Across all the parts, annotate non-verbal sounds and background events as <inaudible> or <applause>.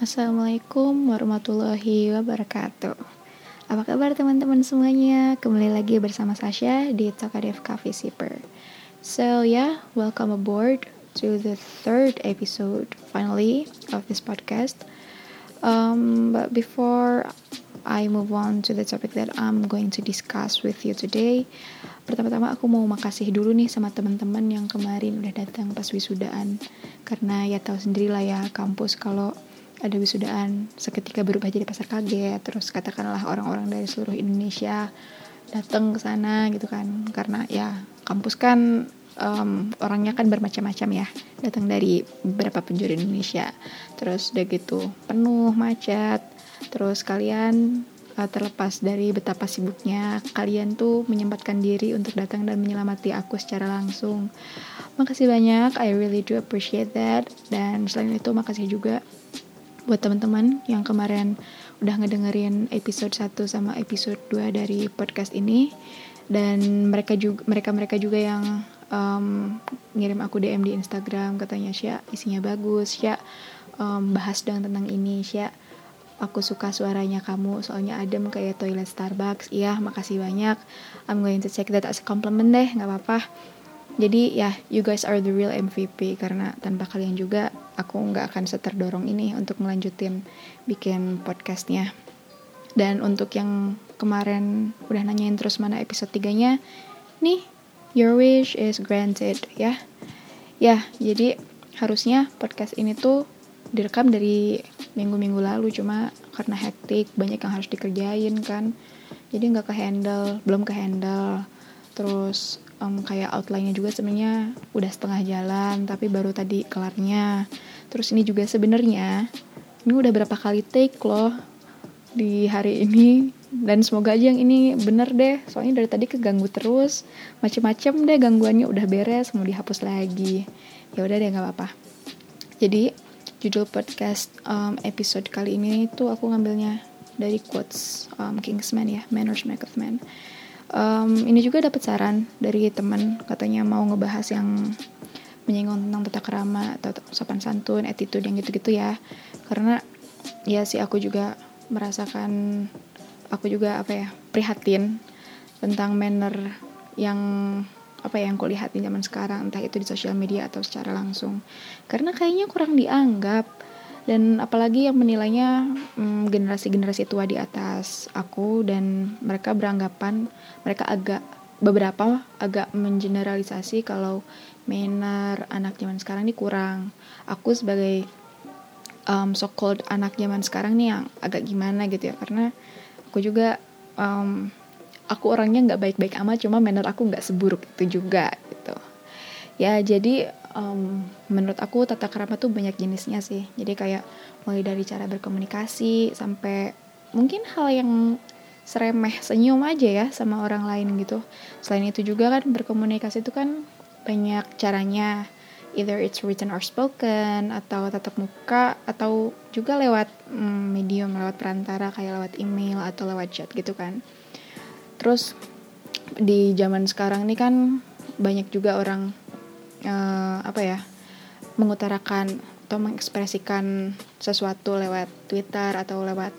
Assalamualaikum warahmatullahi wabarakatuh. Apa kabar teman-teman semuanya? Kembali lagi bersama Sasha di Takadev Cafe Sipper So yeah, welcome aboard to the third episode finally of this podcast. Um, But before I move on to the topic that I'm going to discuss with you today Pertama-tama aku mau makasih dulu nih sama teman-teman yang kemarin udah datang pas wisudaan Karena ya tahu sendiri lah ya kampus kalau ada wisudaan seketika berubah jadi pasar kaget. Terus katakanlah orang-orang dari seluruh Indonesia datang ke sana gitu kan. Karena ya kampus kan um, orangnya kan bermacam-macam ya. Datang dari beberapa penjuru Indonesia. Terus udah gitu penuh macet. Terus kalian uh, terlepas dari betapa sibuknya kalian tuh menyempatkan diri untuk datang dan menyelamati aku secara langsung. Makasih banyak I really do appreciate that. Dan selain itu makasih juga buat teman-teman yang kemarin udah ngedengerin episode 1 sama episode 2 dari podcast ini. Dan mereka juga mereka mereka juga yang um, ngirim aku DM di Instagram katanya Sya isinya bagus. Sya um, bahas dong tentang ini. Sya aku suka suaranya kamu. Soalnya adem kayak toilet Starbucks. Iya makasih banyak. I'm going to take that as a compliment deh nggak apa-apa. Jadi ya you guys are the real MVP karena tanpa kalian juga aku nggak akan seterdorong ini untuk melanjutin bikin podcastnya. Dan untuk yang kemarin udah nanyain terus mana episode 3 nya nih your wish is granted ya. Ya jadi harusnya podcast ini tuh direkam dari minggu-minggu lalu cuma karena hektik banyak yang harus dikerjain kan. Jadi nggak ke handle belum ke handle terus um, kayak outline-nya juga sebenarnya udah setengah jalan tapi baru tadi kelarnya. Terus ini juga sebenarnya ini udah berapa kali take loh di hari ini. Dan semoga aja yang ini bener deh soalnya dari tadi keganggu terus. Macem-macem deh gangguannya udah beres mau dihapus lagi. Ya udah deh nggak apa-apa. Jadi judul podcast um, episode kali ini tuh aku ngambilnya dari quotes um, Kingsman ya Manners Maketh Man um, ini juga dapat saran dari teman katanya mau ngebahas yang menyinggung tentang tata kerama atau sopan santun, attitude yang gitu-gitu ya. Karena ya sih aku juga merasakan aku juga apa ya prihatin tentang manner yang apa ya yang kulihat di zaman sekarang entah itu di sosial media atau secara langsung karena kayaknya kurang dianggap dan apalagi yang menilainya hmm, generasi-generasi tua di atas aku dan mereka beranggapan mereka agak beberapa agak mengeneralisasi kalau manner anak zaman sekarang ini kurang. Aku sebagai um, so called anak zaman sekarang nih yang agak gimana gitu ya karena aku juga um, aku orangnya nggak baik-baik amat cuma manner aku nggak seburuk itu juga gitu. Ya jadi um, menurut aku tata kerama tuh banyak jenisnya sih. Jadi kayak mulai dari cara berkomunikasi sampai mungkin hal yang seremeh senyum aja ya sama orang lain gitu. Selain itu juga kan berkomunikasi itu kan banyak caranya. Either it's written or spoken atau tatap muka atau juga lewat mm, medium lewat perantara kayak lewat email atau lewat chat gitu kan. Terus di zaman sekarang ini kan banyak juga orang uh, apa ya mengutarakan atau mengekspresikan sesuatu lewat Twitter atau lewat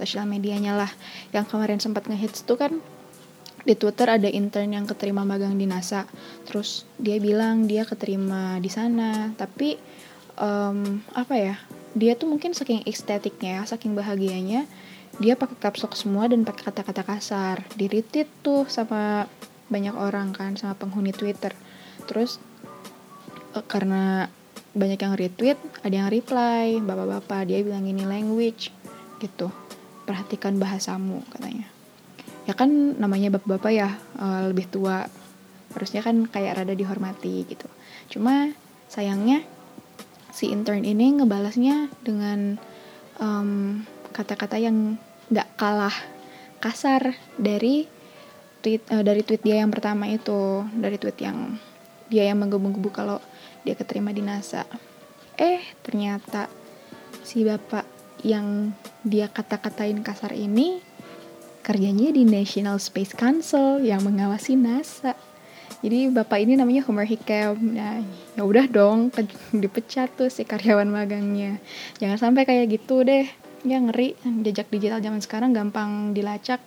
sosial medianya lah. Yang kemarin sempat ngehits tuh kan di Twitter ada intern yang keterima magang di NASA. Terus dia bilang dia keterima di sana tapi um, apa ya dia tuh mungkin saking estetiknya ya saking bahagianya dia pakai caps lock semua dan pakai kata-kata kasar. Di retweet tuh sama banyak orang kan sama penghuni Twitter. Terus karena banyak yang retweet ada yang reply bapak-bapak dia bilang ini language gitu. Perhatikan bahasamu katanya. Ya kan namanya bapak-bapak ya uh, lebih tua. Harusnya kan kayak rada dihormati gitu. Cuma sayangnya si intern ini ngebalasnya dengan kata-kata um, yang nggak kalah kasar dari tweet uh, dari tweet dia yang pertama itu dari tweet yang dia yang menggebu-gebu kalau dia keterima di NASA. Eh ternyata si bapak yang dia kata-katain kasar ini kerjanya di National Space Council yang mengawasi NASA. jadi bapak ini namanya Homer Hickam. Nah ya udah dong dipecat tuh si karyawan magangnya. Jangan sampai kayak gitu deh. Ya ngeri. Jejak digital zaman sekarang gampang dilacak.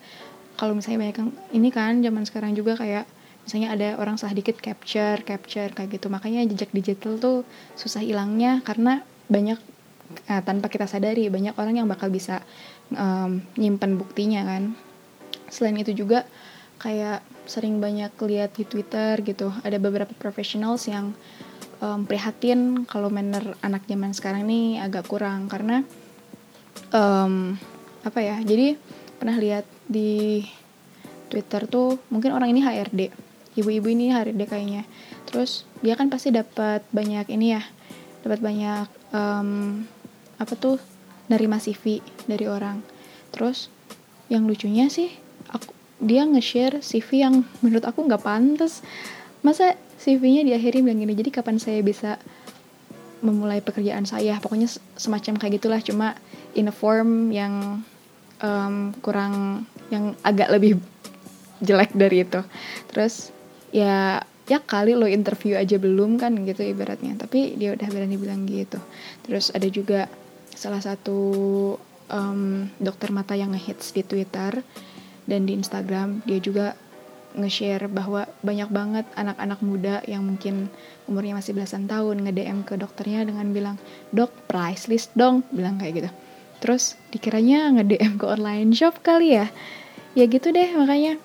Kalau misalnya banyak yang ini kan zaman sekarang juga kayak misalnya ada orang salah dikit capture capture kayak gitu. Makanya jejak digital tuh susah hilangnya karena banyak uh, tanpa kita sadari banyak orang yang bakal bisa um, nyimpen buktinya kan. Selain itu juga kayak sering banyak lihat di Twitter gitu. Ada beberapa professionals yang um, prihatin kalau manner anak zaman sekarang ini agak kurang karena um, apa ya jadi pernah lihat di Twitter tuh mungkin orang ini HRD ibu-ibu ini HRD kayaknya. Terus dia kan pasti dapat banyak ini ya dapat banyak um, apa tuh nerima CV dari orang. Terus yang lucunya sih aku dia nge-share CV yang menurut aku nggak pantas. Masa CV-nya diakhiri bilang gini jadi kapan saya bisa memulai pekerjaan saya? Pokoknya semacam kayak gitulah cuma in a form yang um, kurang yang agak lebih jelek dari itu. Terus ya ya kali lo interview aja belum kan gitu ibaratnya. Tapi dia udah berani bilang gitu. Terus ada juga salah satu um, dokter mata yang ngehits di Twitter dan di Instagram. Dia juga nge-share bahwa banyak banget anak-anak muda yang mungkin umurnya masih belasan tahun nge-DM ke dokternya dengan bilang dok price list dong bilang kayak gitu. Terus dikiranya nge-DM ke online shop kali ya? Ya gitu deh makanya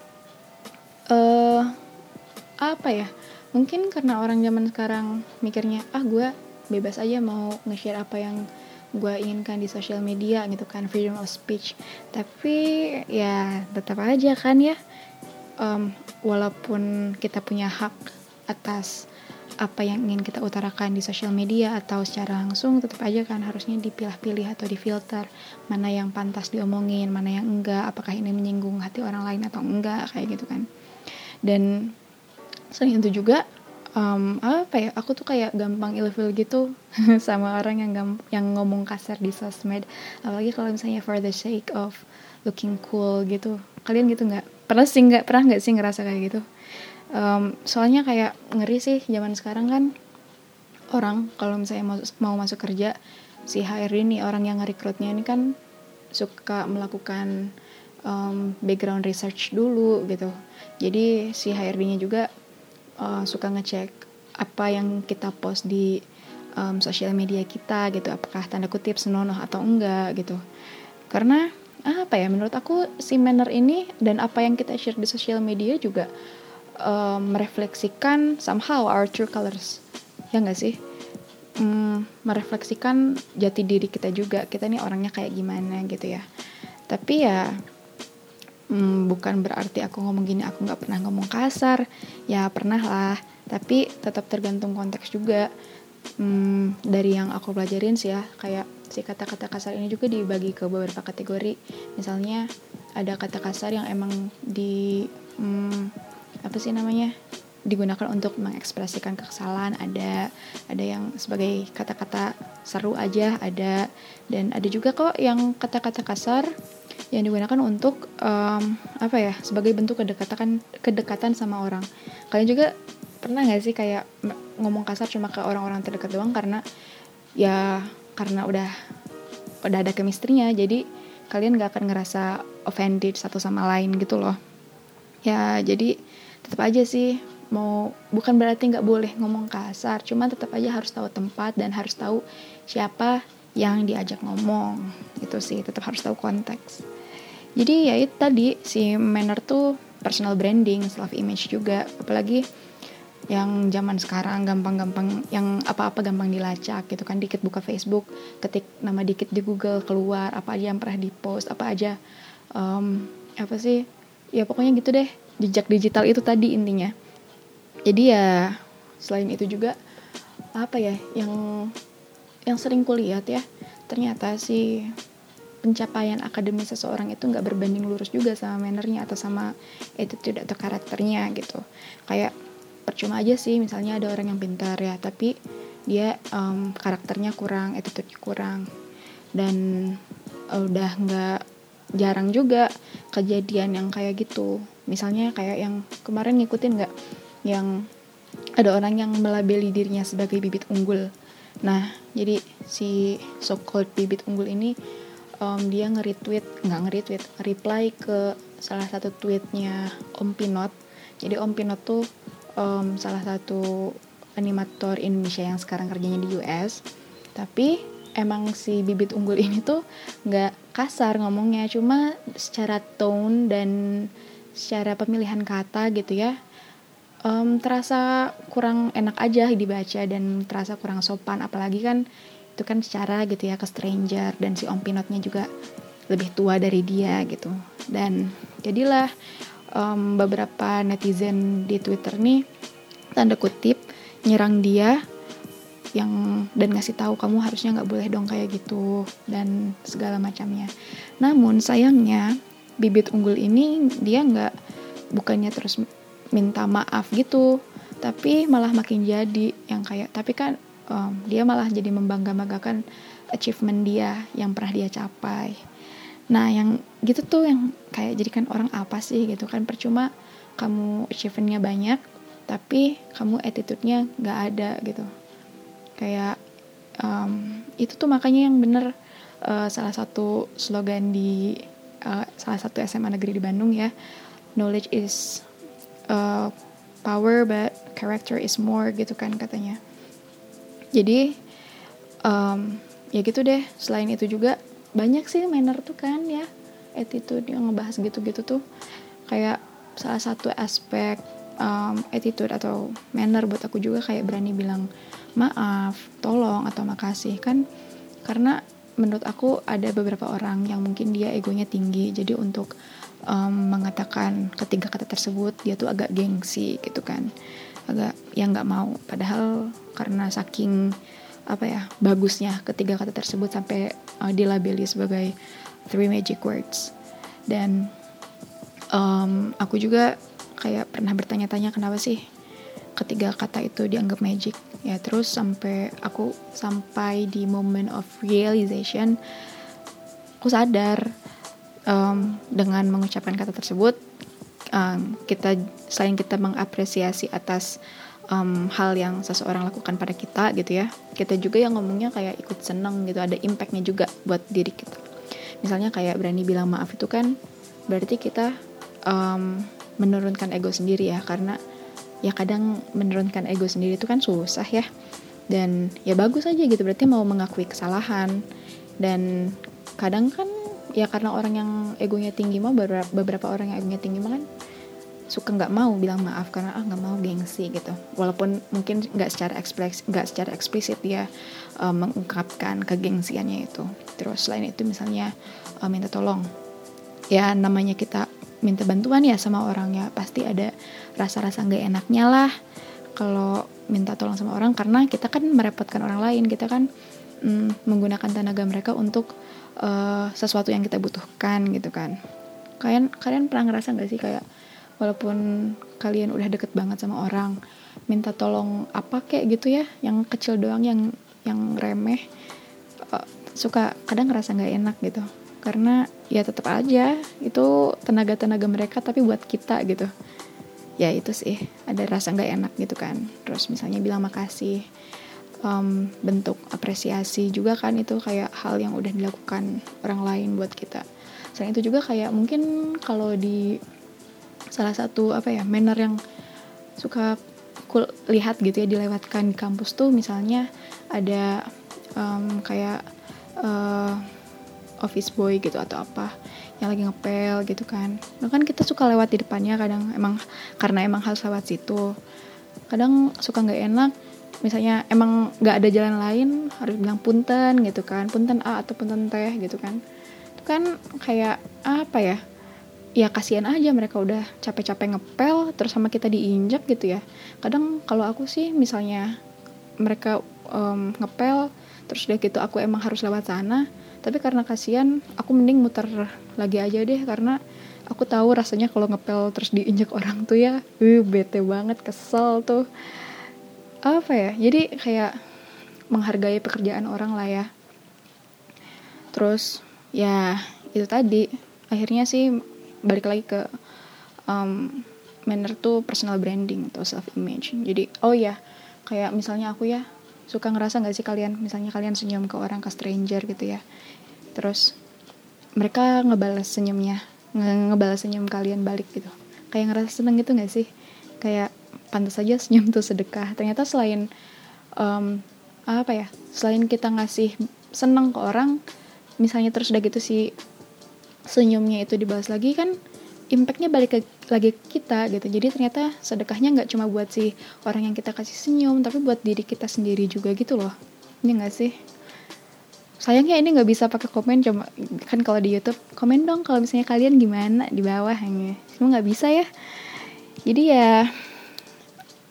apa ya? Mungkin karena orang zaman sekarang mikirnya ah gue bebas aja mau nge-share apa yang gue inginkan di sosial media gitu kan freedom of speech. Tapi ya tetap aja kan ya um, walaupun kita punya hak atas apa yang ingin kita utarakan di sosial media atau secara langsung tetap aja kan harusnya dipilah-pilih atau difilter. Mana yang pantas diomongin mana yang enggak apakah ini menyinggung hati orang lain atau enggak kayak gitu kan. Dan selain itu juga um, apa ya aku tuh kayak gampang ilfil gitu <laughs> sama orang yang yang ngomong kasar di sosmed. Apalagi kalau misalnya for the sake of looking cool gitu. Kalian gitu nggak? Pernah sih nggak pernah nggak sih ngerasa kayak gitu? Um, soalnya kayak ngeri sih zaman sekarang kan. Orang kalau misalnya mau mau masuk kerja si HR ini orang yang ngerekrutnya ini kan suka melakukan um, background research dulu gitu. Jadi si HRD-nya juga uh, suka ngecek apa yang kita post di um, sosial media kita gitu. Apakah tanda kutip senonoh atau enggak gitu. Karena apa ya menurut aku si manner ini dan apa yang kita share di sosial media juga um, merefleksikan somehow our true colors. Ya enggak sih? Um, merefleksikan jati diri kita juga. Kita nih orangnya kayak gimana gitu ya. Tapi ya hmm, bukan berarti aku ngomong gini aku nggak pernah ngomong kasar. Ya pernah lah. Tapi tetap tergantung konteks juga. Hmm, dari yang aku pelajarin sih ya kayak si kata-kata kasar ini juga dibagi ke beberapa kategori. Misalnya ada kata kasar yang emang di hmm, apa sih namanya digunakan untuk mengekspresikan kesalahan. Ada ada yang sebagai kata-kata seru aja ada dan ada juga kok yang kata-kata kasar yang digunakan untuk um, apa ya sebagai bentuk kedekatan kedekatan sama orang. Kalian juga pernah nggak sih kayak ngomong kasar cuma ke orang-orang terdekat doang karena ya karena udah udah ada kemistrinya. Jadi kalian gak akan ngerasa offended satu sama lain gitu loh. Ya jadi tetap aja sih mau bukan berarti nggak boleh ngomong kasar cuma tetap aja harus tahu tempat dan harus tahu siapa yang diajak ngomong. Itu sih tetap harus tahu konteks. Jadi ya itu tadi si manner tuh personal branding self image juga. Apalagi yang zaman sekarang gampang-gampang yang apa-apa gampang dilacak gitu kan dikit buka Facebook ketik nama dikit di Google keluar apa aja yang pernah dipost apa aja um, apa sih ya pokoknya gitu deh jejak digital itu tadi intinya jadi ya selain itu juga apa ya yang yang sering kulihat ya ternyata sih pencapaian akademis seseorang itu nggak berbanding lurus juga sama mannernya atau sama attitude atau karakternya gitu. Kayak percuma aja sih misalnya ada orang yang pintar ya tapi dia um, karakternya kurang attitude kurang. Dan uh, udah nggak jarang juga kejadian yang kayak gitu. Misalnya kayak yang kemarin ngikutin nggak yang ada orang yang melabeli dirinya sebagai bibit unggul. Nah jadi si so called bibit unggul ini um, dia nge-retweet nggak nge-retweet reply ke salah satu tweetnya Om Pinot. Jadi Om Pinot tuh um, salah satu animator Indonesia yang sekarang kerjanya di US tapi emang si bibit unggul ini tuh nggak kasar ngomongnya. Cuma secara tone dan secara pemilihan kata gitu ya um, terasa kurang enak aja dibaca dan terasa kurang sopan. Apalagi kan itu kan secara gitu ya ke stranger dan si om pinotnya juga lebih tua dari dia gitu. Dan jadilah um, beberapa netizen di twitter nih tanda kutip nyerang dia yang dan ngasih tahu kamu harusnya nggak boleh dong kayak gitu dan segala macamnya. Namun sayangnya bibit unggul ini dia nggak bukannya terus minta maaf gitu. Tapi malah makin jadi yang kayak tapi kan um, dia malah jadi membangga-banggakan achievement dia yang pernah dia capai. Nah yang gitu tuh yang kayak jadikan orang apa sih gitu kan. Percuma kamu achievementnya banyak tapi kamu attitude-nya nggak ada gitu. Kayak um, itu tuh makanya yang bener uh, salah satu slogan di uh, salah satu SMA negeri di Bandung ya. Knowledge is uh, power but character is more gitu kan katanya. Jadi um, ya gitu deh. Selain itu juga banyak sih manner tuh kan ya. Attitude yang ngebahas gitu-gitu tuh. Kayak salah satu aspek um, attitude atau manner buat aku juga kayak berani bilang maaf, tolong atau makasih kan. Karena menurut aku ada beberapa orang yang mungkin dia egonya tinggi. Jadi untuk um, mengatakan ketiga kata tersebut dia tuh agak gengsi gitu kan. Agak yang nggak mau. Padahal karena saking apa ya bagusnya ketiga kata tersebut sampai uh, dilabeli sebagai three magic words. Dan um, aku juga kayak pernah bertanya-tanya kenapa sih ketiga kata itu dianggap magic? Ya terus sampai aku sampai di moment of realization aku sadar um, dengan mengucapkan kata tersebut um, kita selain kita mengapresiasi atas um, hal yang seseorang lakukan pada kita gitu ya kita juga yang ngomongnya kayak ikut seneng gitu ada impactnya juga buat diri kita. Misalnya kayak berani bilang maaf itu kan berarti kita um, menurunkan ego sendiri ya karena ya kadang menurunkan ego sendiri itu kan susah ya. Dan ya bagus aja gitu berarti mau mengakui kesalahan. Dan kadang kan ya karena orang yang egonya tinggi mah beberapa, beberapa orang yang egonya tinggi mah kan suka nggak mau bilang maaf karena ah nggak mau gengsi gitu. Walaupun mungkin nggak secara ekspres nggak secara eksplisit dia uh, mengungkapkan kegengsiannya itu. Terus selain itu misalnya uh, minta tolong. Ya namanya kita minta bantuan ya sama orang ya pasti ada rasa-rasa nggak enaknya lah kalau minta tolong sama orang. Karena kita kan merepotkan orang lain kita kan mm, menggunakan tenaga mereka untuk uh, sesuatu yang kita butuhkan gitu kan. Kalian kalian pernah ngerasa nggak sih kayak walaupun kalian udah deket banget sama orang minta tolong apa kayak gitu ya yang kecil doang yang yang remeh uh, suka kadang ngerasa nggak enak gitu. Karena ya tetap aja itu tenaga-tenaga mereka tapi buat kita gitu. Ya itu sih ada rasa nggak enak gitu kan. Terus misalnya bilang makasih um, bentuk apresiasi juga kan itu kayak hal yang udah dilakukan orang lain buat kita. Selain itu juga kayak mungkin kalau di salah satu apa ya manner yang suka cool, lihat gitu ya dilewatkan di kampus tuh misalnya ada um, kayak uh, office boy gitu atau apa yang lagi ngepel gitu kan. Nah kan kita suka lewat di depannya kadang emang karena emang harus lewat situ. Kadang suka nggak enak misalnya emang nggak ada jalan lain harus bilang punten gitu kan punten A atau punten teh gitu kan. Itu kan kayak apa ya? Ya kasihan aja mereka udah capek-capek ngepel terus sama kita diinjak gitu ya. Kadang kalau aku sih misalnya mereka um, ngepel terus udah gitu aku emang harus lewat sana tapi karena kasihan aku mending muter lagi aja deh karena aku tahu rasanya kalau ngepel terus diinjek orang tuh ya uh, bete banget kesel tuh apa ya? Jadi kayak menghargai pekerjaan orang lah ya. Terus ya itu tadi. Akhirnya sih balik lagi ke um, manner tuh personal branding atau self image jadi oh ya kayak misalnya aku ya suka ngerasa nggak sih kalian? Misalnya kalian senyum ke orang ke stranger gitu ya. Terus mereka ngebalas senyumnya nge ngebalas senyum kalian balik gitu. Kayak ngerasa seneng gitu nggak sih? Kayak pantas saja senyum tuh sedekah. Ternyata selain um, apa ya selain kita ngasih seneng ke orang misalnya terus udah gitu si senyumnya itu dibalas lagi kan impactnya balik ke, lagi ke kita gitu. Jadi ternyata sedekahnya nggak cuma buat si orang yang kita kasih senyum tapi buat diri kita sendiri juga gitu loh. Ini nggak sih? Sayangnya ini nggak bisa pakai komen cuma kan kalau di YouTube komen dong kalau misalnya kalian gimana di bawah hanya semua nggak bisa ya. Jadi ya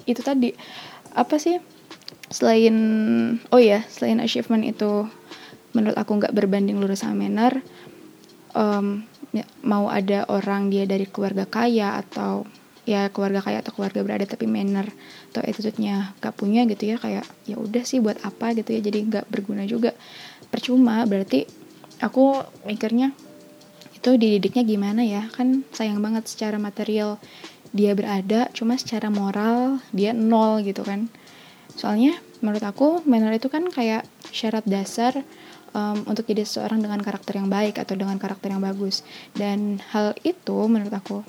itu tadi. Apa sih? Selain oh ya selain achievement itu menurut aku nggak berbanding lurus sama manner um, ya, mau ada orang dia dari keluarga kaya atau ya keluarga kaya atau keluarga berada tapi manner atau attitude-nya gak punya gitu ya kayak ya udah sih buat apa gitu ya jadi nggak berguna juga. Percuma berarti aku mikirnya itu dididiknya gimana ya? Kan sayang banget secara material dia berada cuma secara moral dia nol gitu kan. Soalnya menurut aku manner itu kan kayak syarat dasar um, untuk jadi seseorang dengan karakter yang baik atau dengan karakter yang bagus. Dan hal itu menurut aku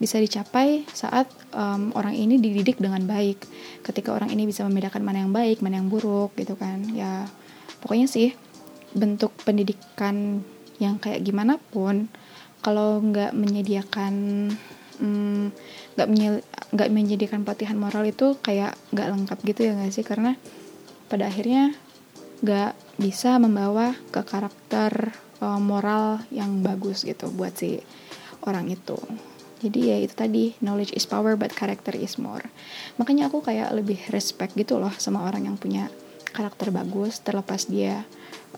bisa dicapai saat um, orang ini dididik dengan baik. Ketika orang ini bisa membedakan mana yang baik mana yang buruk gitu kan. Ya pokoknya sih bentuk pendidikan yang kayak gimana pun kalau nggak menyediakan nggak mm, nggak menyediakan pelatihan moral itu kayak nggak lengkap gitu ya nggak sih? Karena pada akhirnya nggak bisa membawa ke karakter uh, moral yang bagus gitu buat si orang itu. Jadi ya itu tadi knowledge is power but character is more. Makanya aku kayak lebih respect gitu loh sama orang yang punya karakter bagus terlepas dia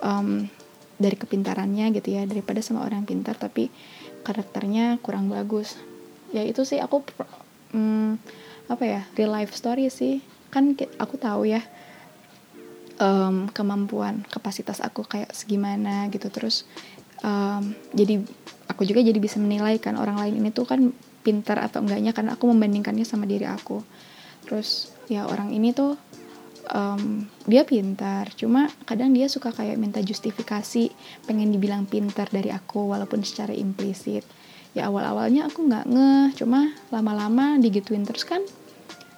um, dari kepintarannya gitu ya daripada sama orang yang pintar tapi karakternya kurang bagus ya itu sih aku um, apa ya real life story sih. Kan aku tahu ya um, kemampuan kapasitas aku kayak segimana gitu. Terus um, jadi aku juga jadi bisa menilai kan orang lain ini tuh kan pintar atau enggaknya karena aku membandingkannya sama diri aku. Terus ya orang ini tuh um, dia pintar. Cuma kadang dia suka kayak minta justifikasi pengen dibilang pintar dari aku walaupun secara implisit ya awal awalnya aku nggak ngeh cuma lama-lama digituin terus kan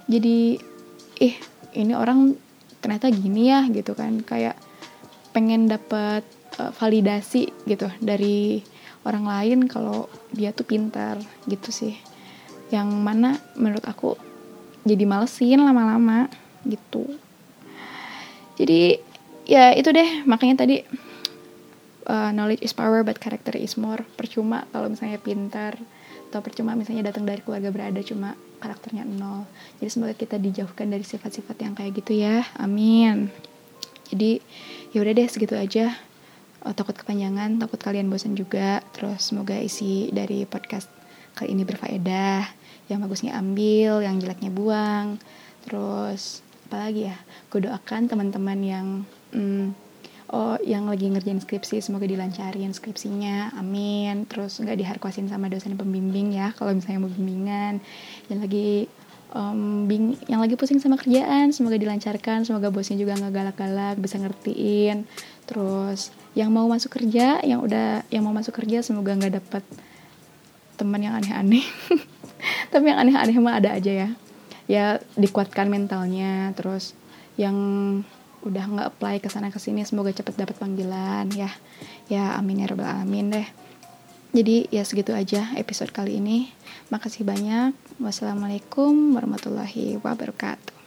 jadi ih ini orang ternyata gini ya gitu kan. Kayak pengen dapat uh, validasi gitu dari orang lain kalau dia tuh pintar gitu sih. Yang mana menurut aku jadi malesin lama-lama gitu. Jadi ya itu deh makanya tadi uh, knowledge is power but character is more. Percuma kalau misalnya pintar atau percuma misalnya datang dari keluarga berada cuma karakternya nol. Jadi semoga kita dijauhkan dari sifat-sifat yang kayak gitu ya. Amin. Jadi ya udah deh segitu aja. Oh, takut kepanjangan takut kalian bosan juga. Terus semoga isi dari podcast kali ini berfaedah. Yang bagusnya ambil yang jeleknya buang. Terus apalagi ya? Gue doakan teman-teman yang hmm, oh yang lagi ngerjain skripsi semoga dilancarin skripsinya amin. Terus nggak diharkosin sama dosen pembimbing ya kalau misalnya mau bimbingan. Yang lagi um, bing yang lagi pusing sama kerjaan semoga dilancarkan semoga bosnya juga nggak galak-galak bisa ngertiin. Terus yang mau masuk kerja yang udah yang mau masuk kerja semoga nggak dapet teman yang aneh-aneh. <laughs> Tapi yang aneh-aneh mah ada aja ya. Ya dikuatkan mentalnya. Terus yang udah nggak apply ke sana ke sini semoga cepet dapat panggilan ya. Ya amin ya robbal alamin deh. Jadi ya segitu aja episode kali ini. Makasih banyak. Wassalamualaikum warahmatullahi wabarakatuh